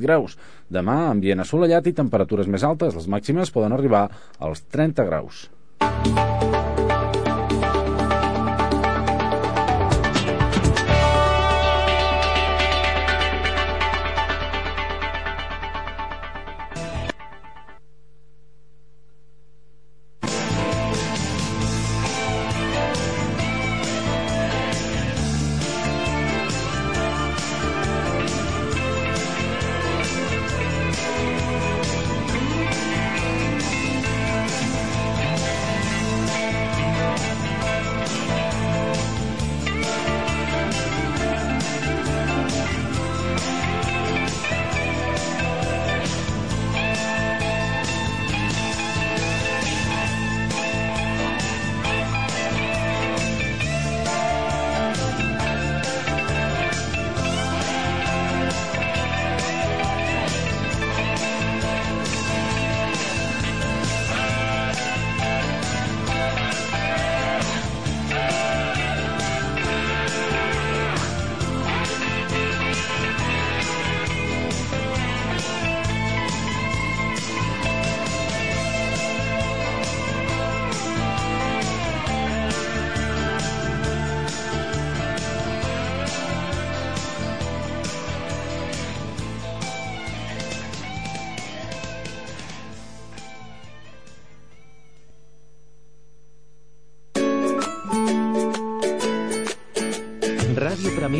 graus. Demà, ambient assolellat i temperatures més altes. Les màximes poden arribar als 30 graus.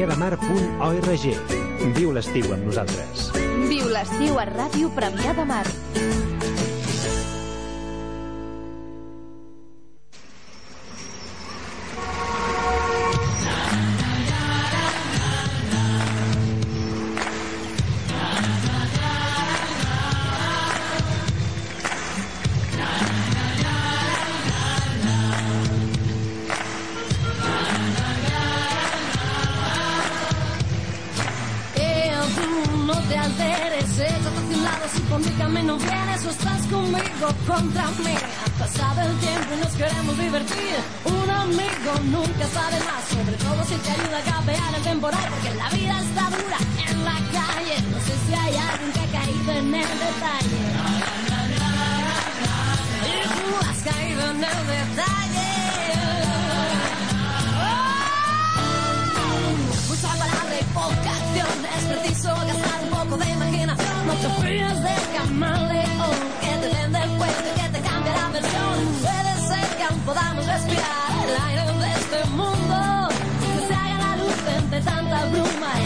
radiopremiadamar.org Viu l'estiu amb nosaltres. Viu l'estiu a Ràdio Premià de Mar. da bruma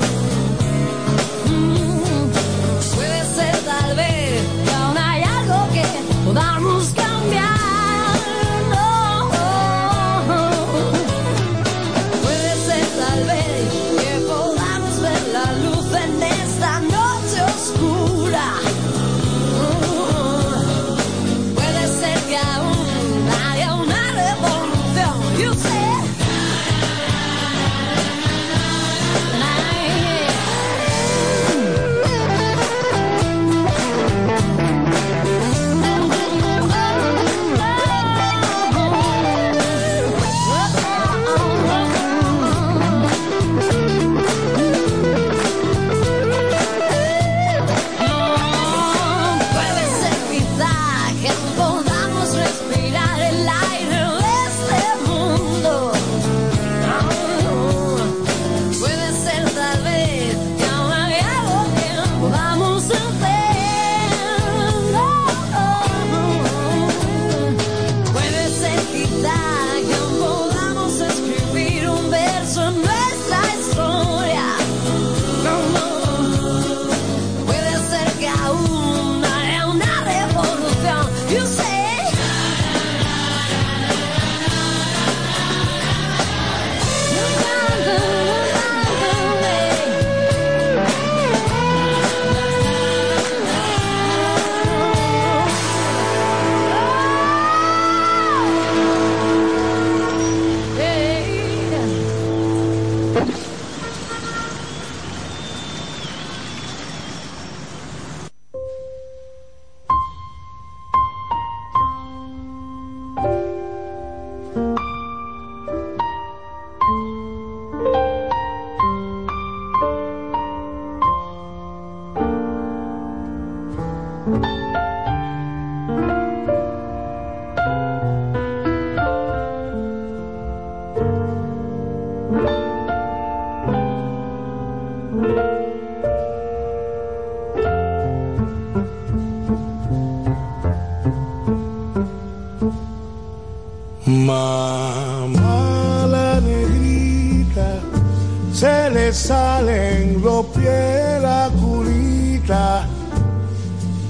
le salen los pies la curita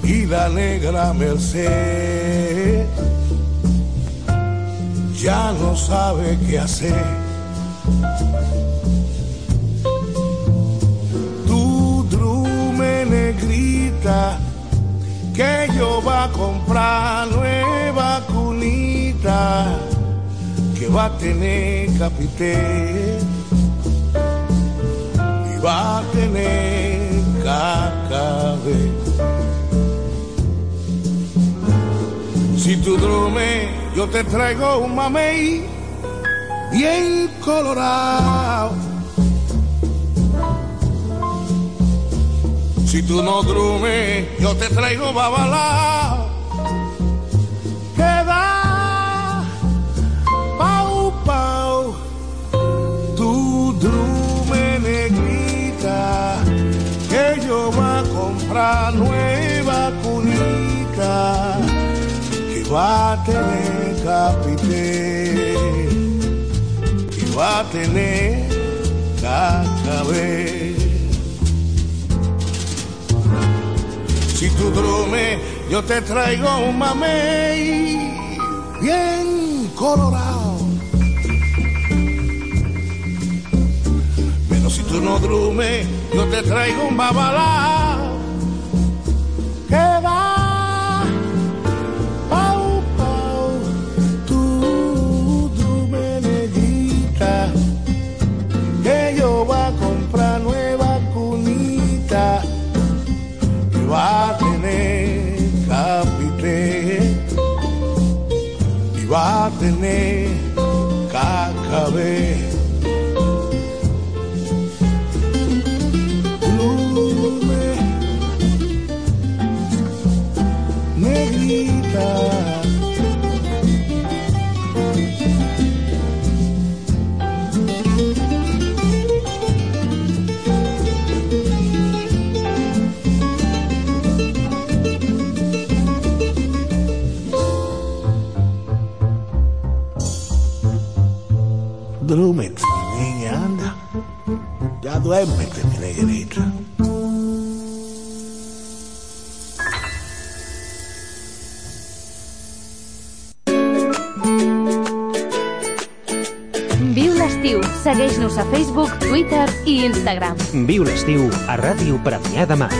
y la negra merced ya no sabe qué hacer. Tu drume negrita, que yo va a comprar nueva cunita, que va a tener capité y va a tener cacabé. Si tu drume yo te traigo un mamey bien colorado. Si tú no drumes, yo te traigo babalao. Que yo va a comprar nueva cunita, que va a tener capité y va a tener cacabé. Si tú drume, yo te traigo un mamey bien colorado. Tú no drume, yo te traigo un babalao que va pau pau, tú drume negrita, que yo va a comprar nueva cunita que va a tener capité y va a tener Segueix-nos a Facebook, Twitter i Instagram. Viu l'estiu a Ràdio Premià de Mar.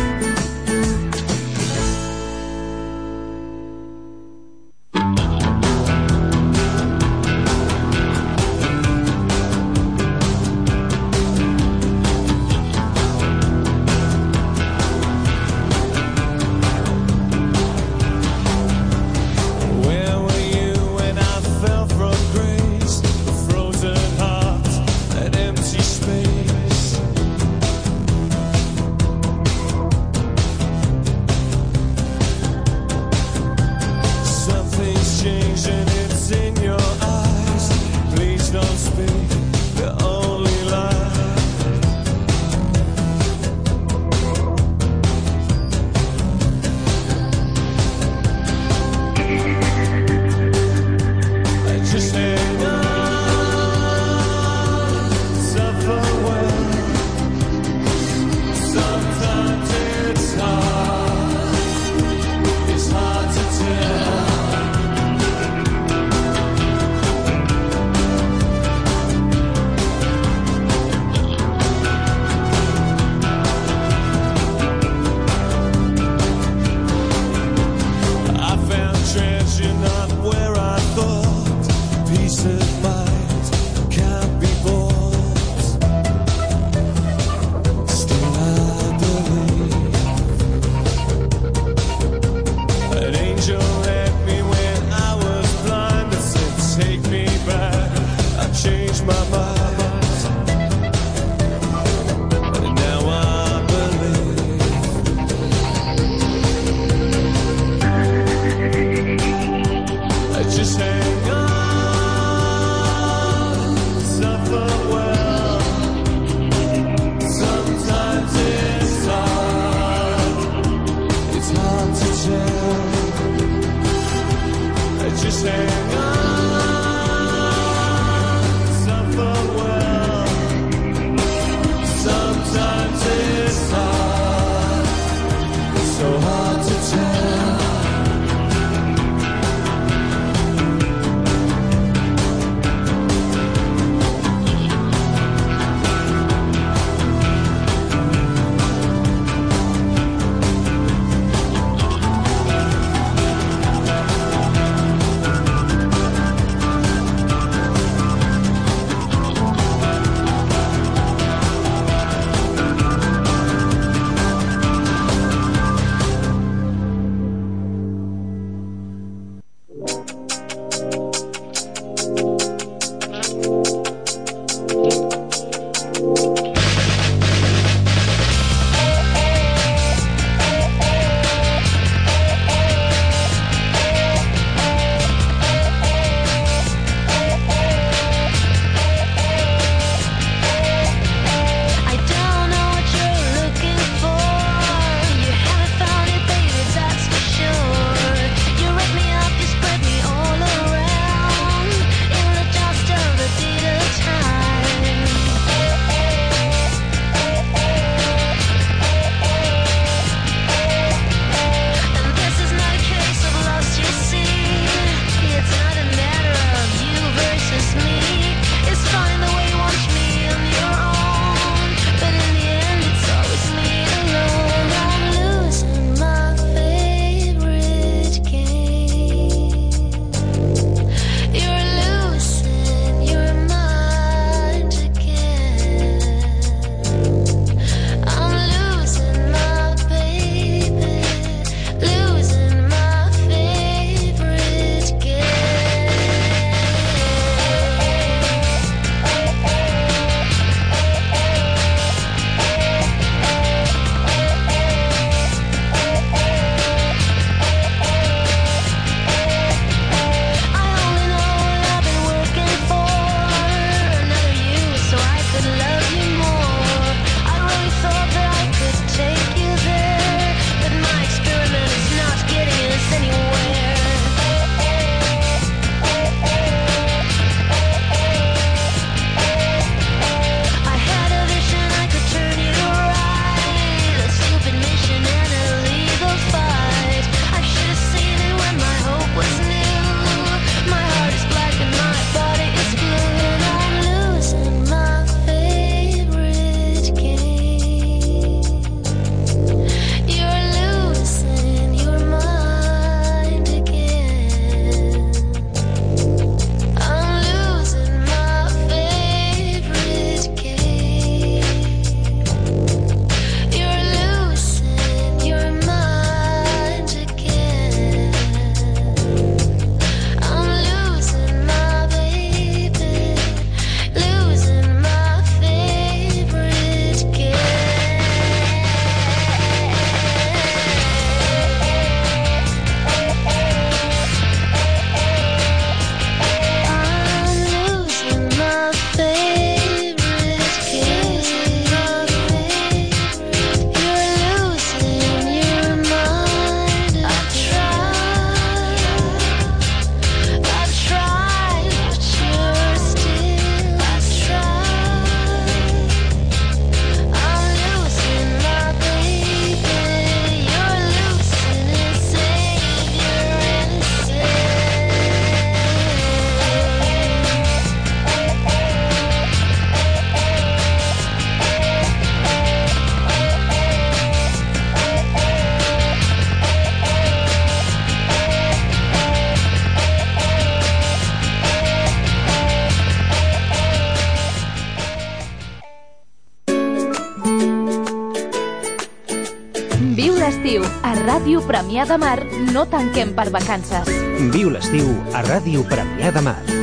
de Mar no tanquem per vacances. Viu l'estiu a Ràdio Premià de Mar.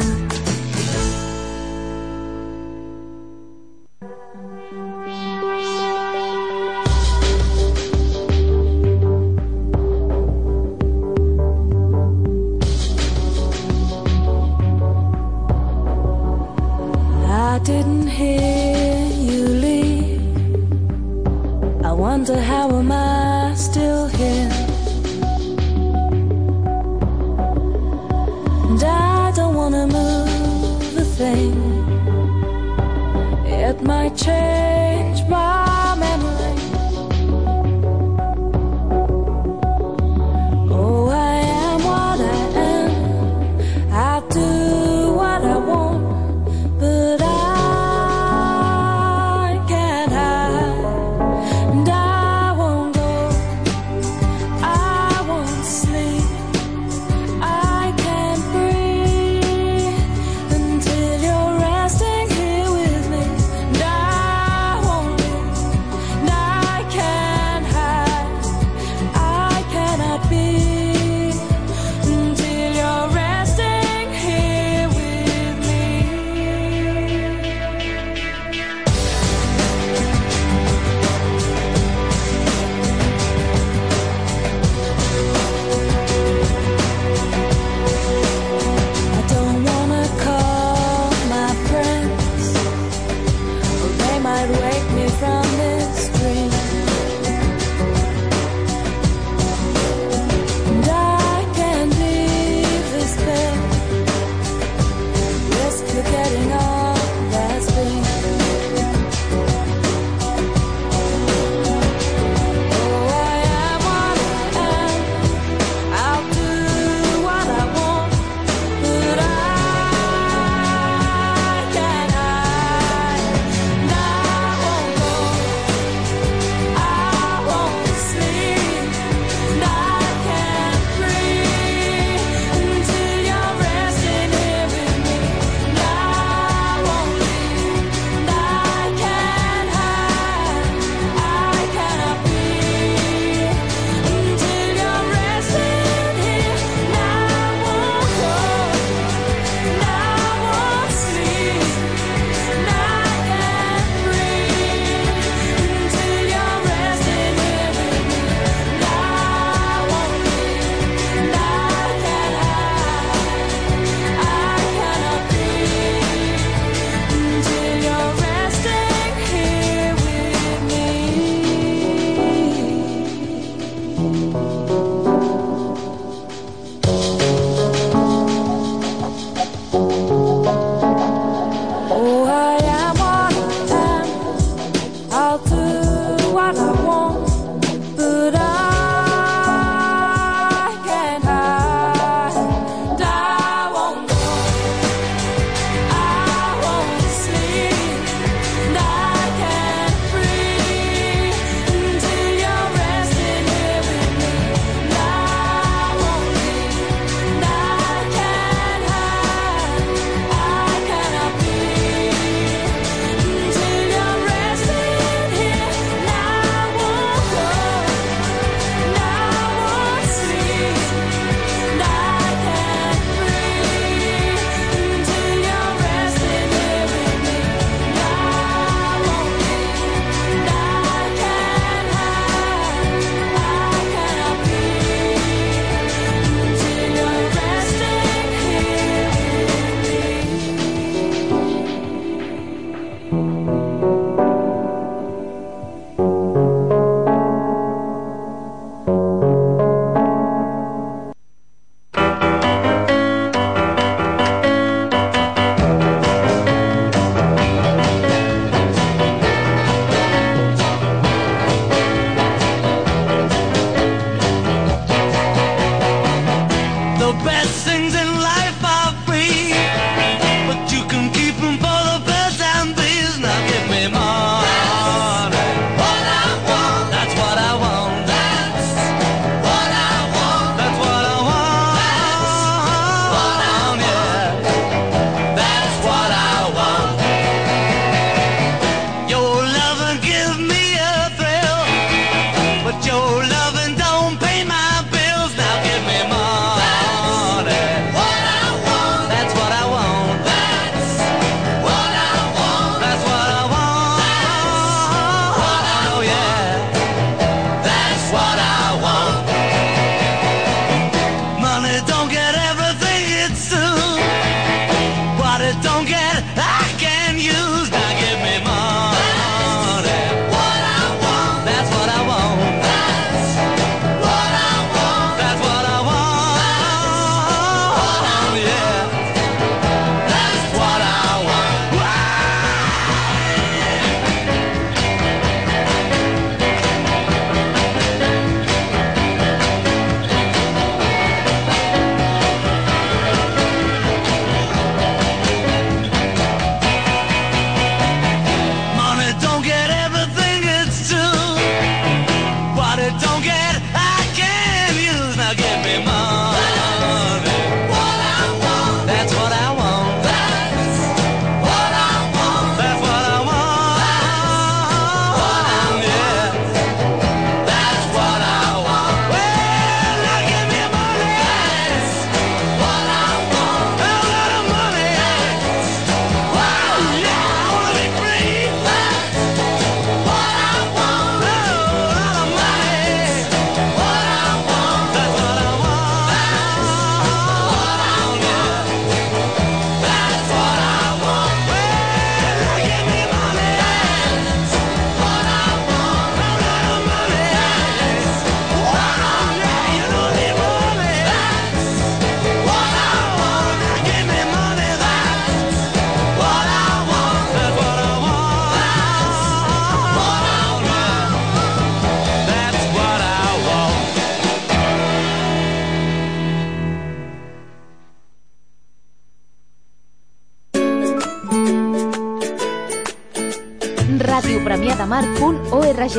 radiopremiadamar.org.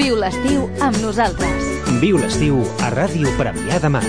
Viu l'estiu amb nosaltres. Viu l'estiu a Ràdio Premià de Mar.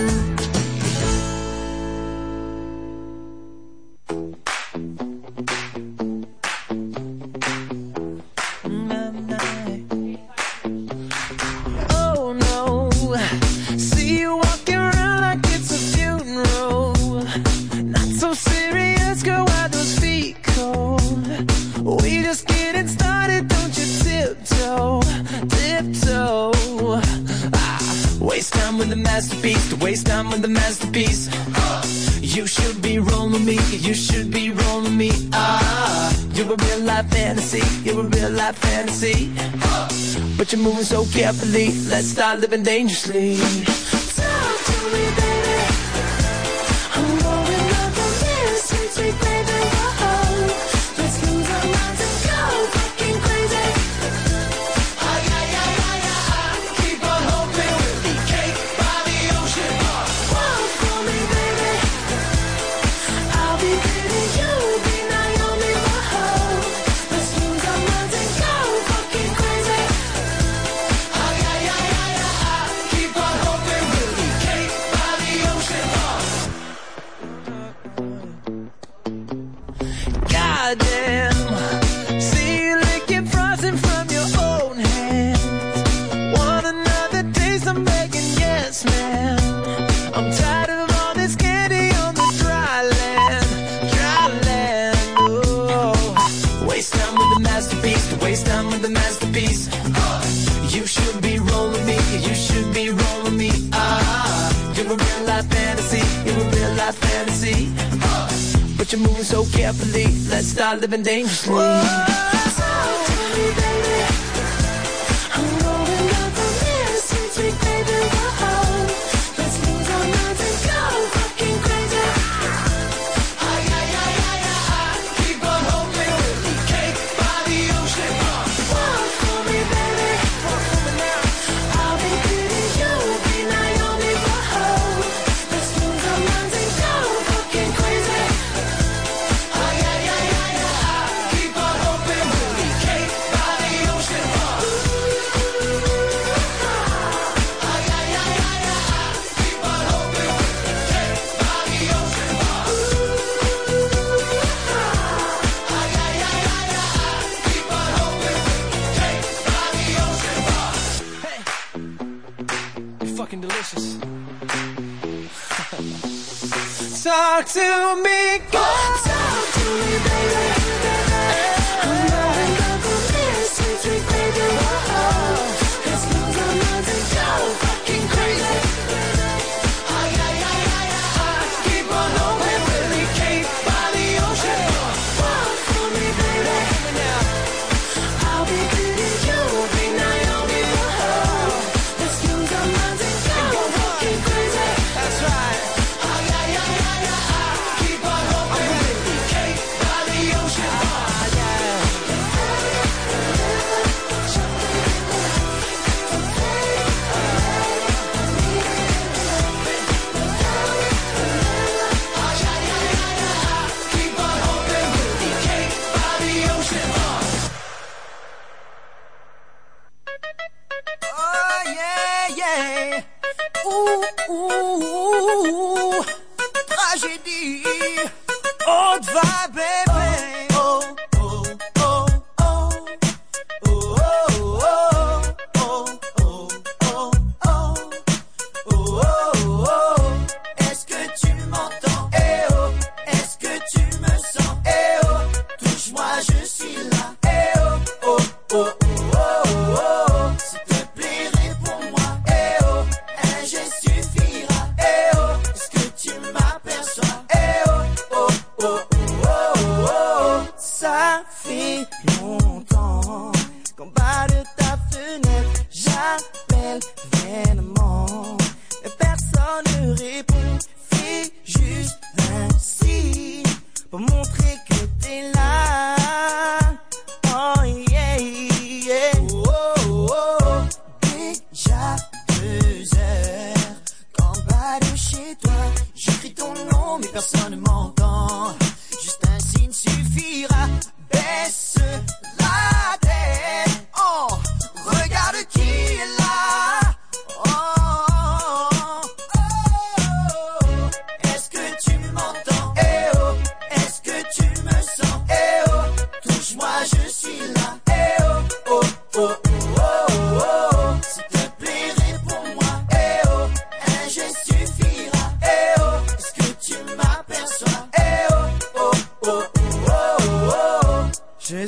carefully. Let's start living dangerously. have been dangerous. talk to me. Go talk to me, baby.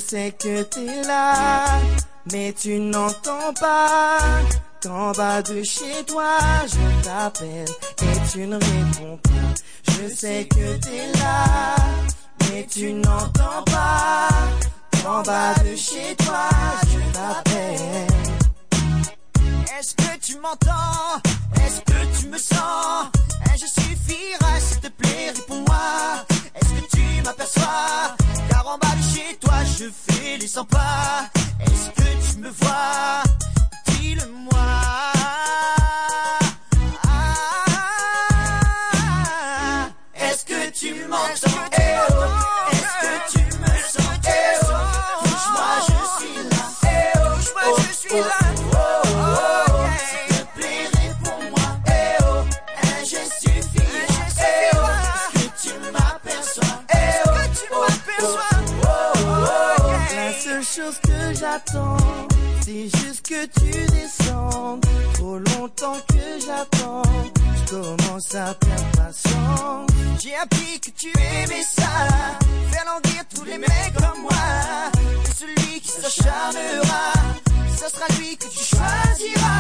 Sais que t'es là, mais tu n'entends pas. Qu'en bas de chez toi, je t'appelle et tu ne réponds pas. Je sais que t'es là, mais tu n'entends pas. Qu'en bas de chez toi, je t'appelle. Est-ce que tu m'entends? Est-ce que tu me sens? Je suffira, s'il te plaît, réponds-moi. Est-ce que tu m'aperçois? Fais les 100 pas. Est-ce que tu me vois? Dis-le-moi. Ah, Est-ce que tu m'entends? Eh oh, Est-ce que tu me sens? Eh oh, touche-moi, je suis là. Eh oh, touche-moi, je suis là. Que j'attends, c'est juste que tu descendes. Trop longtemps que j'attends, je commence à perdre patience. J'ai appris que tu aimais ça, faire languir tous les mecs comme moi. Celui qui s'acharnera, ce sera lui que tu choisiras.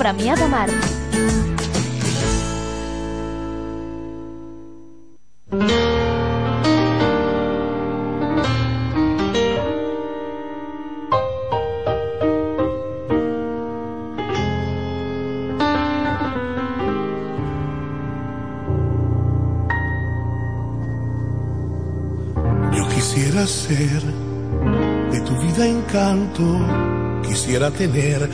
Premiado Mar. Quisiera ser de tu vida encanto, quisiera tener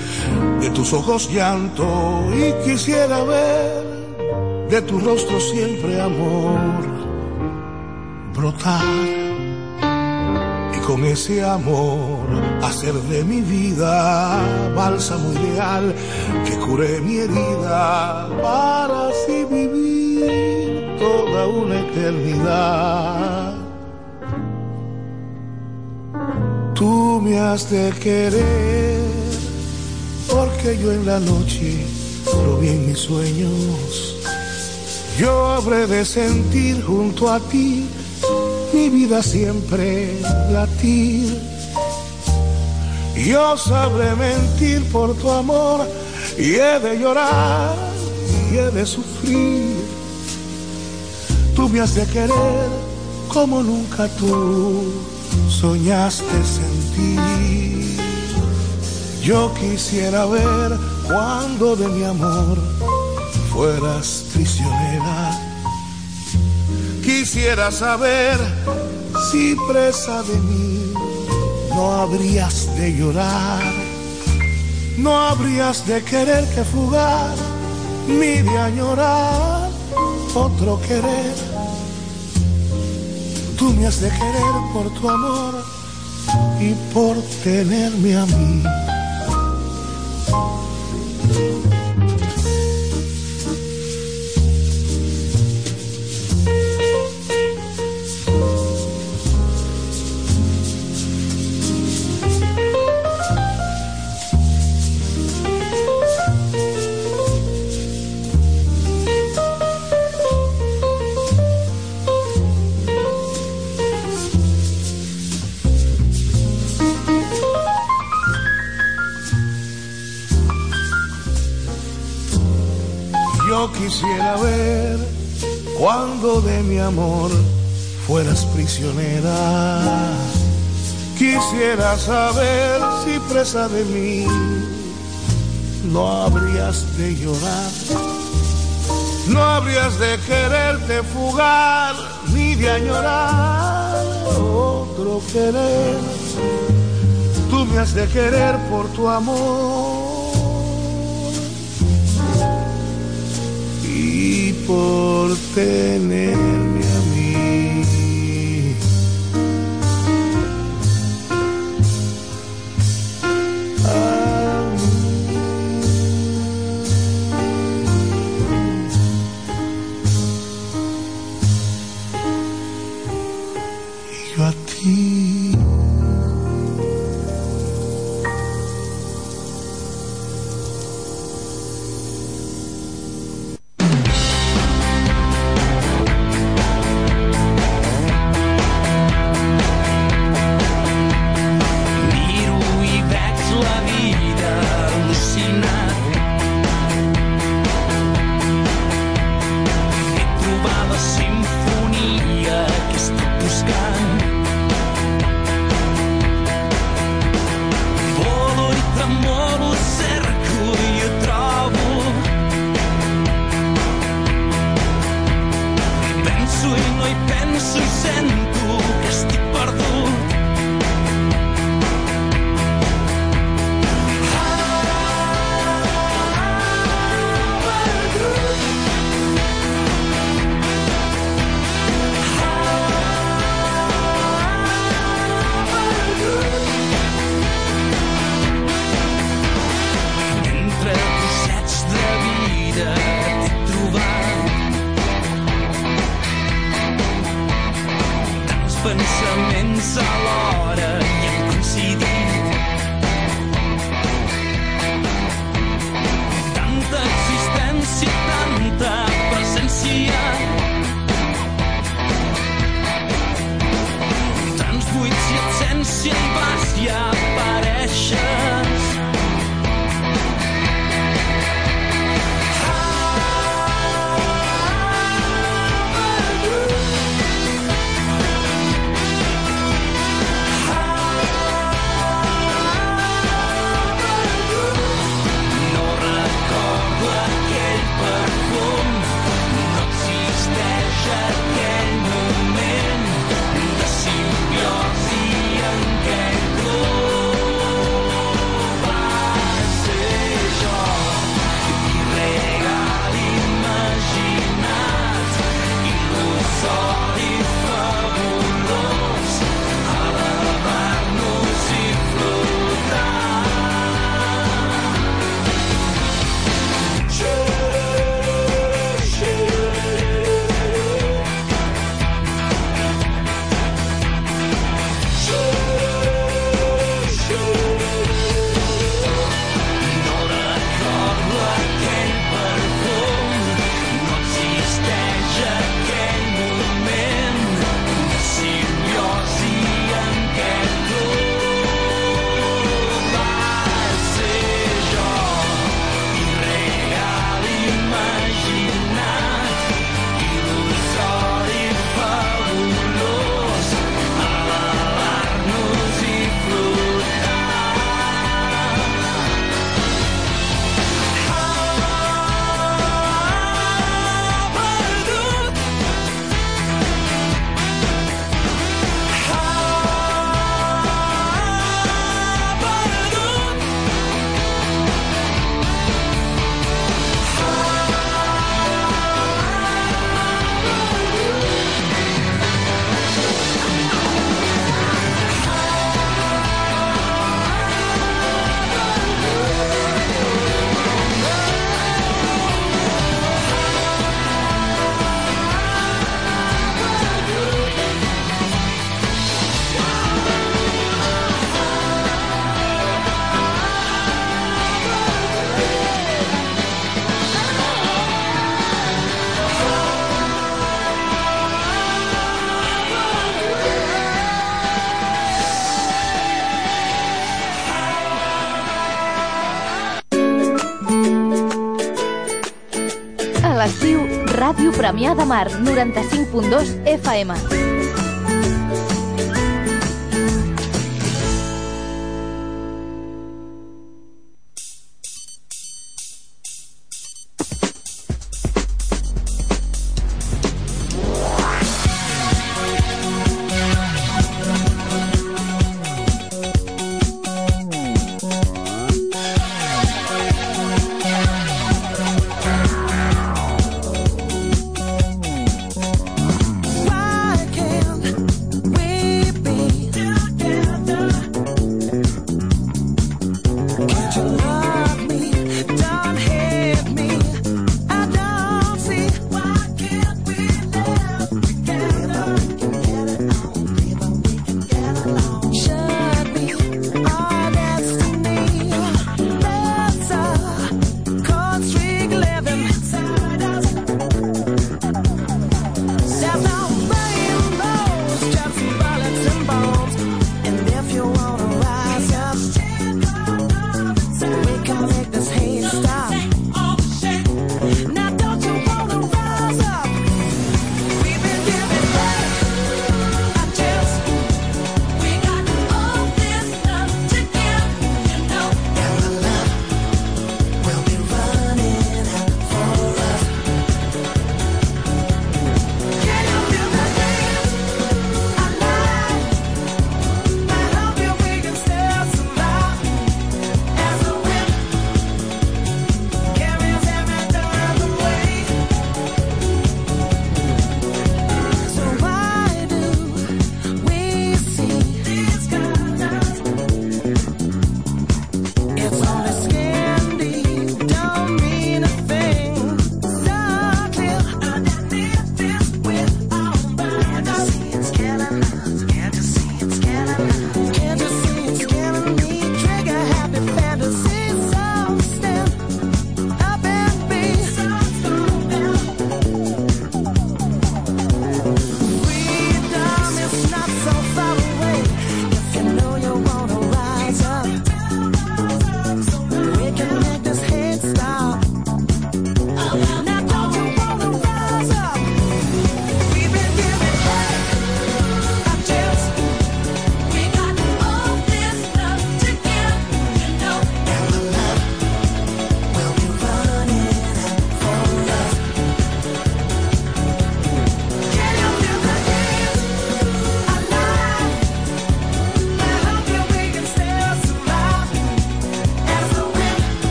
ojos llanto y quisiera ver de tu rostro siempre amor brotar y con ese amor hacer de mi vida bálsamo ideal que cure mi herida para así vivir toda una eternidad. Tú me has de querer, yo en la noche lo mis sueños. Yo habré de sentir junto a ti mi vida siempre latir. Yo sabré mentir por tu amor y he de llorar y he de sufrir. Tú me has de querer como nunca tú soñaste sentir. Yo quisiera ver cuando de mi amor fueras prisionera. Quisiera saber si presa de mí no habrías de llorar, no habrías de querer que fugar, ni de añorar otro querer. Tú me has de querer por tu amor y por tenerme a mí. Amor fueras prisionera. Quisiera saber si presa de mí no habrías de llorar, no habrías de quererte fugar ni de añorar otro querer. Tú me has de querer por tu amor por tenerme ràdio Premià de Mar 95.2 FM.